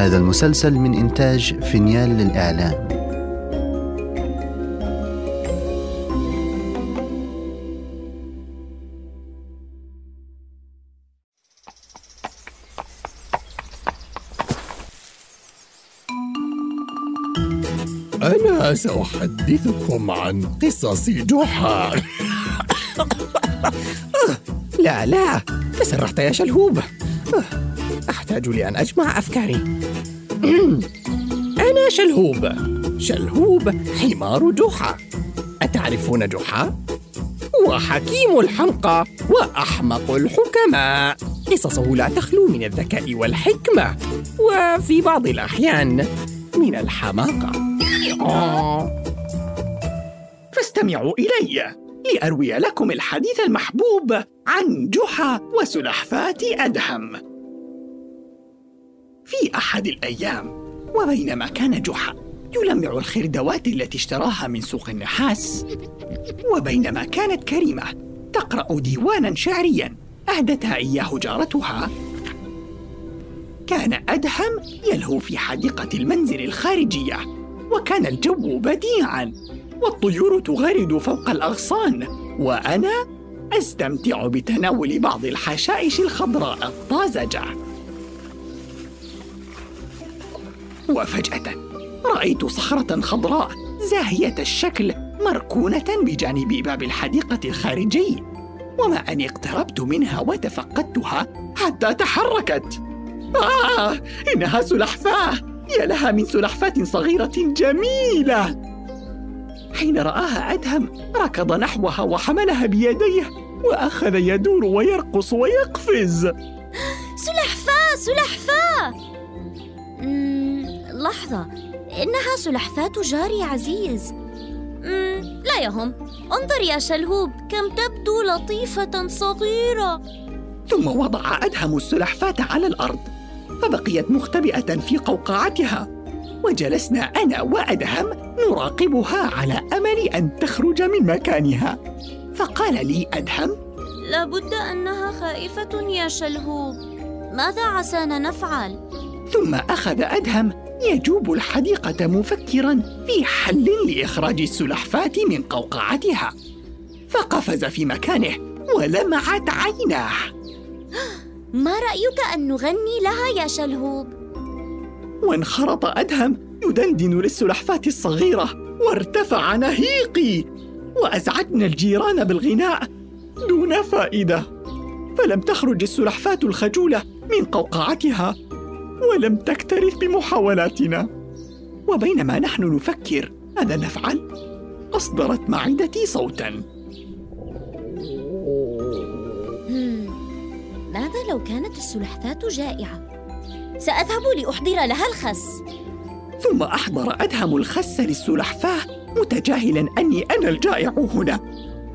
هذا المسلسل من إنتاج فينيال للإعلام. أنا سأحدثكم عن قصص جحا. لا لا تسرحت يا شلهوب. أحتاج لأن أجمع أفكاري. أنا شلهوب. شلهوب حمار جحا. أتعرفون جحا؟ هو حكيم الحمقى وأحمق الحكماء. قصصه لا تخلو من الذكاء والحكمة وفي بعض الأحيان من الحماقة. فاستمعوا إلي لأروي لكم الحديث المحبوب عن جحا وسلحفاة أدهم. في أحد الأيام وبينما كان جحا يلمع الخردوات التي اشتراها من سوق النحاس وبينما كانت كريمة تقرأ ديوانا شعريا أهدتها إياه جارتها. كان أدهم يلهو في حديقة المنزل الخارجية وكان الجو بديعا والطيور تغرد فوق الأغصان وأنا أستمتع بتناول بعض الحشائش الخضراء الطازجة. وفجأة رأيت صخرة خضراء زاهية الشكل مركونة بجانب باب الحديقة الخارجي وما أني اقتربت منها وتفقدتها حتى تحركت. آه إنها سلحفاة! يا لها من سلحفاة صغيرة جميلة! حين رآها أدهم ركض نحوها وحملها بيديه وأخذ يدور ويرقص ويقفز. سلحفاة! سلحفاة! لحظة إنها سلحفاة جاري عزيز. مم، لا يهم. انظر يا شلهوب كم تبدو لطيفة صغيرة. ثم وضع أدهم السلحفاة على الأرض فبقيت مختبئة في قوقعتها. وجلسنا أنا وأدهم نراقبها على أمل أن تخرج من مكانها. فقال لي أدهم لابد أنها خائفة يا شلهوب. ماذا عسانا نفعل؟ ثم أخذ أدهم يجوب الحديقة مفكرا في حل لإخراج السلحفاة من قوقعتها. فقفز في مكانه ولمعت عيناه. ما رأيك أن نغني لها يا شلهوب؟ وانخرط أدهم يدندن للسلحفاة الصغيرة وارتفع نهيقي. وأزعجنا الجيران بالغناء دون فائدة. فلم تخرج السلحفاة الخجولة من قوقعتها ولم تكترث بمحاولاتنا. وبينما نحن نفكر ماذا نفعل؟ أصدرت معدتي صوتاً. ماذا لو كانت السلحفاة جائعة؟ سأذهب لأحضر لها الخس. ثم أحضر أدهم الخس للسلحفاة متجاهلا أني أنا الجائع هنا.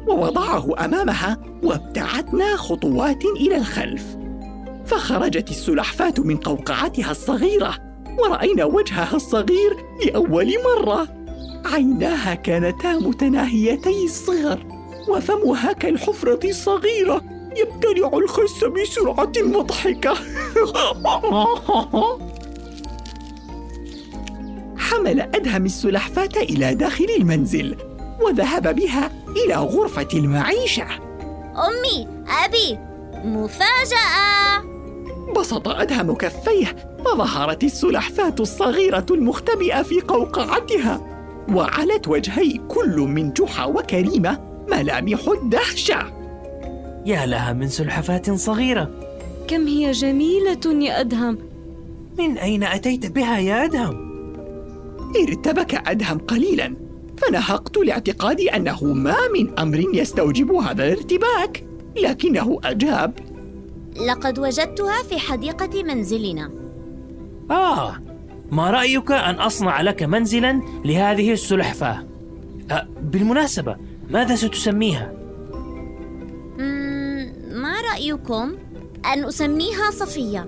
ووضعه أمامها وابتعدنا خطوات إلى الخلف. فخرجت السلحفاة من قوقعتها الصغيرة ورأينا وجهها الصغير لأول مرة. عيناها كانتا متناهيتي الصغر وفمها كالحفرة الصغيرة يبتلع الخس بسرعة مضحكة. حمل أدهم السلحفاة إلى داخل المنزل وذهب بها إلى غرفة المعيشة. أمي أبي مفاجأة! بسط أدهم كفيه فظهرت السلحفاة الصغيرة المختبئة في قوقعتها وعلت وجهي كل من جحا وكريمة ملامح الدهشة. يا لها من سلحفاة صغيرة. كم هي جميلة يا أدهم. من أين أتيت بها يا أدهم؟ ارتبك أدهم قليلا فنهقت لاعتقادي أنه ما من أمر يستوجب هذا الارتباك لكنه أجاب لقد وجدتها في حديقة منزلنا آه ما رأيك أن أصنع لك منزلا لهذه السلحفاة؟ أه بالمناسبة ماذا ستسميها؟ ما رأيكم أن أسميها صفية؟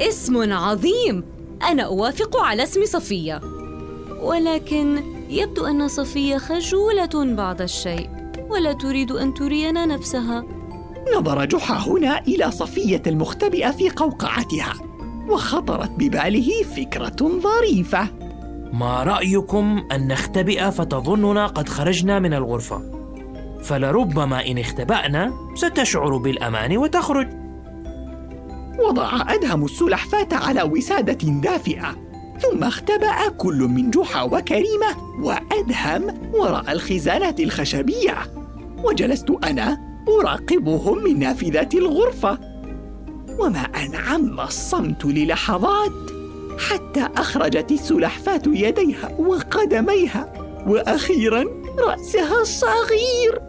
اسم عظيم أنا أوافق على اسم صفية ولكن يبدو أن صفية خجولة بعض الشيء ولا تريد أن ترينا نفسها نظر جحا هنا إلى صفية المختبئة في قوقعتها وخطرت بباله فكرة ظريفة. ما رأيكم أن نختبئ فتظننا قد خرجنا من الغرفة؟ فلربما إن اختبأنا ستشعر بالأمان وتخرج. وضع أدهم السلحفاة على وسادة دافئة ثم اختبأ كل من جحا وكريمة وأدهم وراء الخزانة الخشبية. وجلست أنا أراقبهم من نافذة الغرفة. وما أن عم الصمت للحظات حتى أخرجت السلحفاة يديها وقدميها وأخيرا رأسها الصغير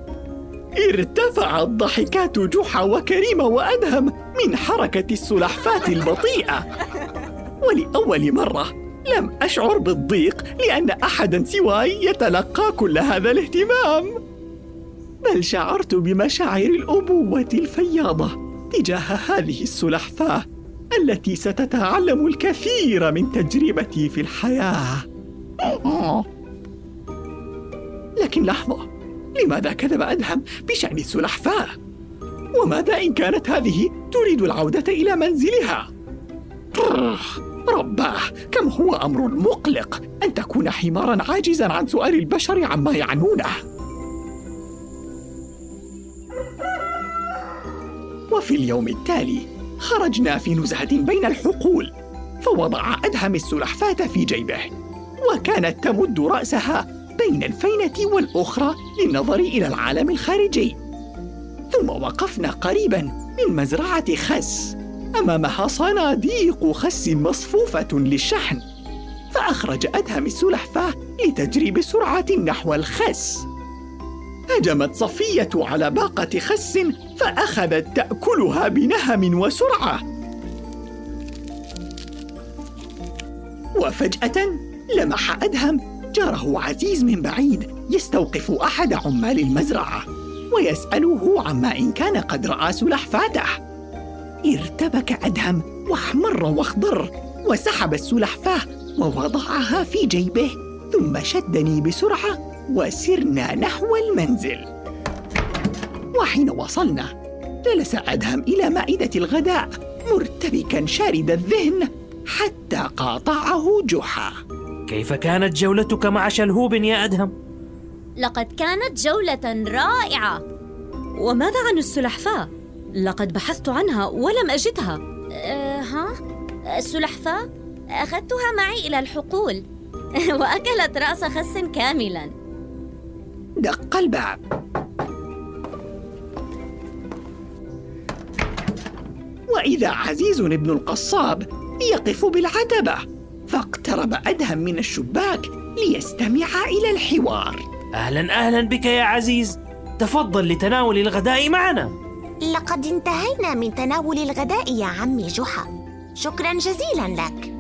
ارتفعت ضحكات جحا وكريمة وأدهم من حركة السلحفاة البطيئة. ولأول مرة لم أشعر بالضيق لأن أحدا سواي يتلقى كل هذا الاهتمام. بل شعرت بمشاعر الأبوة الفياضة تجاه هذه السلحفاة التي ستتعلم الكثير من تجربتي في الحياة لكن لحظة لماذا كذب أدهم بشأن السلحفاة؟ وماذا إن كانت هذه تريد العودة إلى منزلها؟ رباه كم هو أمر مقلق أن تكون حمارا عاجزا عن سؤال البشر عما يعنونه وفي اليوم التالي. خرجنا في نزهة بين الحقول فوضع أدهم السلحفاة في جيبه وكانت تمد رأسها بين الفينة والأخرى للنظر إلى العالم الخارجي. ثم وقفنا قريبا من مزرعة خس. أمامها صناديق خس مصفوفة للشحن فأخرج أدهم السلحفاة لتجري بسرعة نحو الخس. هجمت صفية على باقة خس فأخذت تأكلها بنهم وسرعة. وفجأة لمح أدهم جاره عزيز من بعيد يستوقف أحد عمال المزرعة ويسأله عما إن كان قد رأى سلحفاته ارتبك أدهم وأحمر وأخضر وسحب السلحفاة ووضعها في جيبه ثم شدني بسرعة وسرنا نحو المنزل وحين وصلنا جلس أدهم إلى مائدة الغداء مرتبكا شارد الذهن حتى قاطعه جحا كيف كانت جولتك مع شلهوب يا أدهم؟ لقد كانت جولة رائعة وماذا عن السلحفاة؟ لقد بحثت عنها ولم أجدها أه ها؟ السلحفاة؟ أخذتها معي إلى الحقول وأكلت رأس خس كاملا دق الباب. وإذا عزيز ابن القصاب يقف بالعتبة فاقترب أدهم من الشباك ليستمع إلى الحوار. أهلا أهلا بك يا عزيز. تفضل لتناول الغداء معنا. لقد انتهينا من تناول الغداء يا عمي جحا. شكرا جزيلا لك.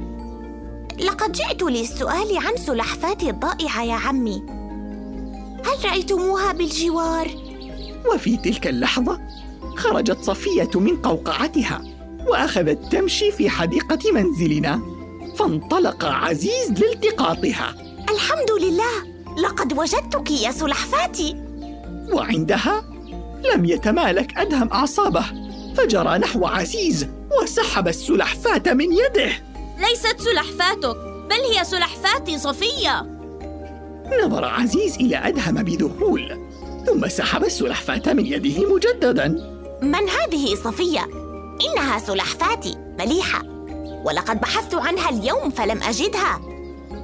لقد جئت للسؤال عن سلحفاتي الضائعة يا عمي. هل رأيتموها بالجوار؟ وفي تلك اللحظة خرجت صفية من قوقعتها وأخذت تمشي في حديقة منزلنا فانطلق عزيز لالتقاطها. الحمد لله لقد وجدتك يا سلحفاتي. وعندها لم يتمالك أدهم أعصابه فجرى نحو عزيز وسحب السلحفاة من يده. ليست سلحفاتك بل هي سلحفاتي صفية. نظر عزيز إلى أدهم بذهول ثم سحب السلحفاة من يده مجددا. من هذه صفية؟ إنها سلحفاتي مليحة. ولقد بحثت عنها اليوم فلم أجدها.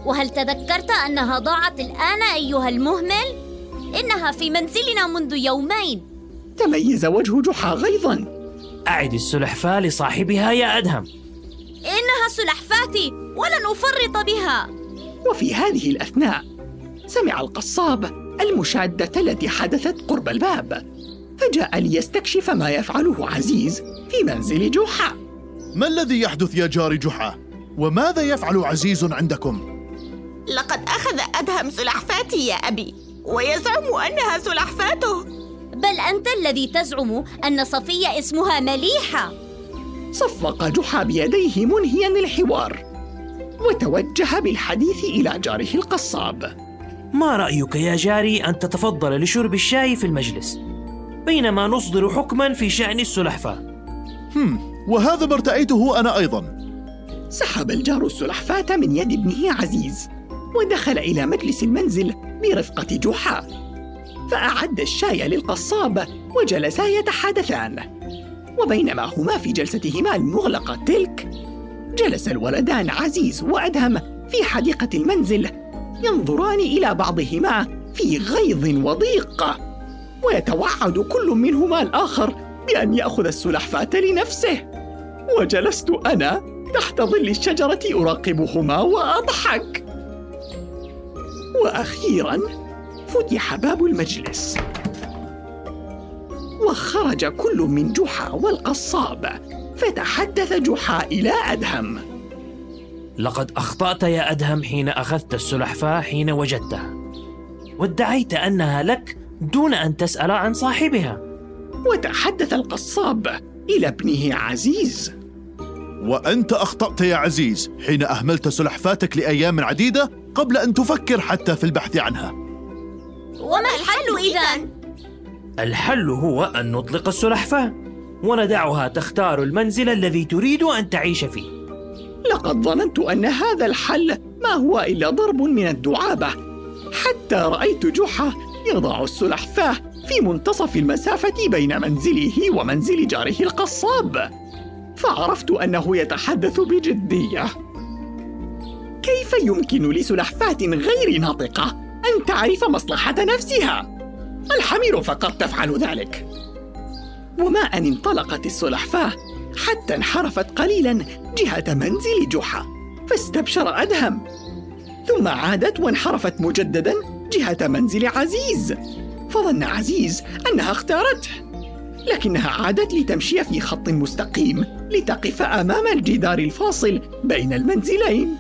وهل تذكرت أنها ضاعت الآن أيها المهمل؟ إنها في منزلنا منذ يومين. تميز وجه جحا غيظا. أعد السلحفاة لصاحبها يا أدهم. إنها سلحفاتي ولن أفرط بها. وفي هذه الأثناء سمع القصاب المشادة التي حدثت قرب الباب فجاء ليستكشف ما يفعله عزيز في منزل جحا ما الذي يحدث يا جار جحا؟ وماذا يفعل عزيز عندكم؟ لقد أخذ أدهم سلحفاتي يا أبي ويزعم أنها سلحفاته بل أنت الذي تزعم أن صفية اسمها مليحة صفق جحا بيديه منهيا الحوار وتوجه بالحديث إلى جاره القصاب ما رأيك يا جاري أن تتفضل لشرب الشاي في المجلس؟ بينما نصدر حكما في شأن السلحفاة. هم وهذا ما ارتأيته أنا أيضا. سحب الجار السلحفاة من يد ابنه عزيز ودخل إلى مجلس المنزل برفقة جحا. فأعد الشاي للقصاب وجلسا يتحدثان وبينما هما في جلستهما المغلقة تلك جلس الولدان عزيز وأدهم في حديقة المنزل ينظران إلى بعضهما في غيظ وضيق. ويتوعد كل منهما الآخر بأن يأخذ السلحفاة لنفسه. وجلست أنا تحت ظل الشجرة أراقبهما وأضحك. وأخيرا فتح باب المجلس. وخرج كل من جحا والقصاب فتحدث جحا إلى أدهم. لقد أخطأت يا أدهم حين أخذت السلحفاة حين وجدتها. وادعيت أنها لك دون أن تسأل عن صاحبها. وتحدث القصاب إلى ابنه عزيز. وأنت أخطأت يا عزيز حين أهملت سلحفاتك لأيام عديدة قبل أن تفكر حتى في البحث عنها. وما الحل إذا؟ الحل هو أن نطلق السلحفاة. وندعها تختار المنزل الذي تريد أن تعيش فيه. لقد ظننت أن هذا الحل ما هو إلا ضرب من الدعابة. حتى رأيت جحا يضع السلحفاة في منتصف المسافة بين منزله ومنزل جاره القصاب. فعرفت أنه يتحدث بجدية. كيف يمكن لسلحفاة غير ناطقة أن تعرف مصلحة نفسها؟ الحمير فقط تفعل ذلك. وما أن انطلقت السلحفاة حتى انحرفت قليلا جهة منزل جحا فاستبشر أدهم. ثم عادت وانحرفت مجددا جهة منزل عزيز فظن عزيز أنها اختارته. لكنها عادت لتمشي في خط مستقيم لتقف أمام الجدار الفاصل بين المنزلين.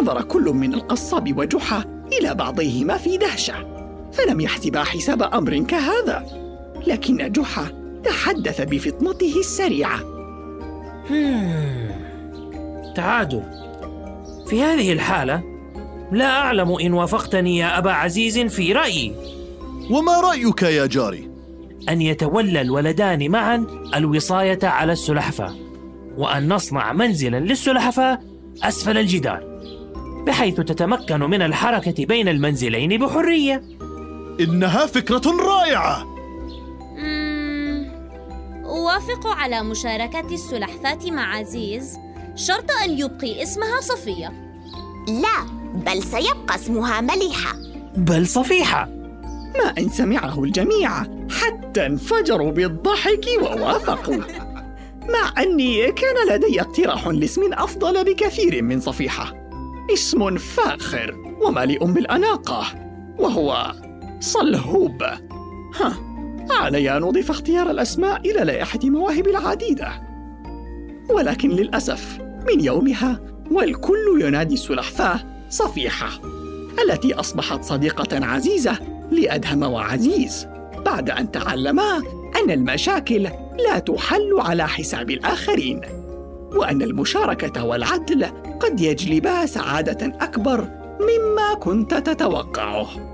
نظر كل من القصاب وجحا إلى بعضهما في دهشة فلم يحسبا حساب أمر كهذا. لكن جحا تحدث بفطنته السريعة. تعادل. في هذه الحالة لا أعلم إن وافقتني يا أبا عزيز في رأيي. وما رأيك يا جاري؟ أن يتولى الولدان معا الوصاية على السلحفاة وأن نصنع منزلا للسلحفاة أسفل الجدار بحيث تتمكن من الحركة بين المنزلين بحرية. إنها فكرة رائعة. أوافق على مشاركة السلحفاة مع عزيز شرط أن يبقي اسمها صفية. لا بل سيبقى اسمها مليحة. بل صفيحة. ما أن سمعه الجميع حتى انفجروا بالضحك ووافقوا. مع أني كان لدي اقتراح لاسم أفضل بكثير من صفيحة. اسم فاخر ومليء بالأناقة وهو صلهوب. ها. علي أن أضيف اختيار الأسماء إلى لائحة مواهب العديدة. ولكن للأسف من يومها والكل ينادي السلحفاة صفيحة التي أصبحت صديقة عزيزة لأدهم وعزيز بعد أن تعلما أن المشاكل لا تحل على حساب الآخرين وأن المشاركة والعدل قد يجلبا سعادة أكبر مما كنت تتوقعه.